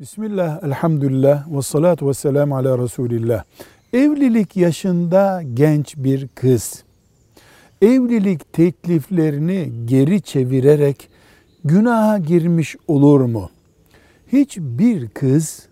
Bismillah, elhamdülillah, ve salatu ve selamu ala Resulillah. Evlilik yaşında genç bir kız, evlilik tekliflerini geri çevirerek günaha girmiş olur mu? Hiçbir kız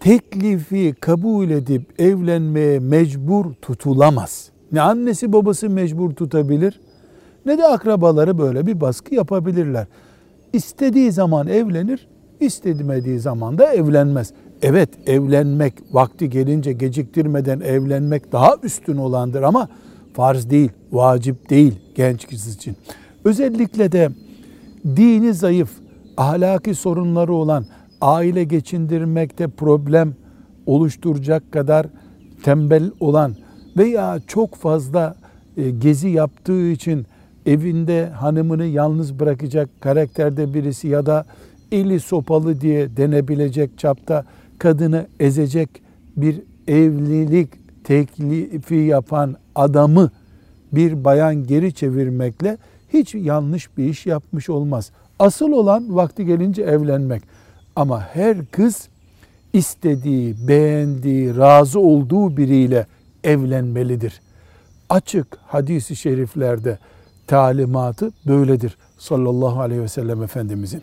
teklifi kabul edip evlenmeye mecbur tutulamaz. Ne annesi babası mecbur tutabilir ne de akrabaları böyle bir baskı yapabilirler. İstediği zaman evlenir, istemediği zaman da evlenmez. Evet evlenmek vakti gelince geciktirmeden evlenmek daha üstün olandır ama farz değil, vacip değil genç kız için. Özellikle de dini zayıf, ahlaki sorunları olan, aile geçindirmekte problem oluşturacak kadar tembel olan veya çok fazla e, gezi yaptığı için evinde hanımını yalnız bırakacak karakterde birisi ya da eli sopalı diye denebilecek çapta kadını ezecek bir evlilik teklifi yapan adamı bir bayan geri çevirmekle hiç yanlış bir iş yapmış olmaz. Asıl olan vakti gelince evlenmek. Ama her kız istediği, beğendiği, razı olduğu biriyle evlenmelidir. Açık hadisi şeriflerde talimatı böyledir sallallahu aleyhi ve sellem Efendimizin.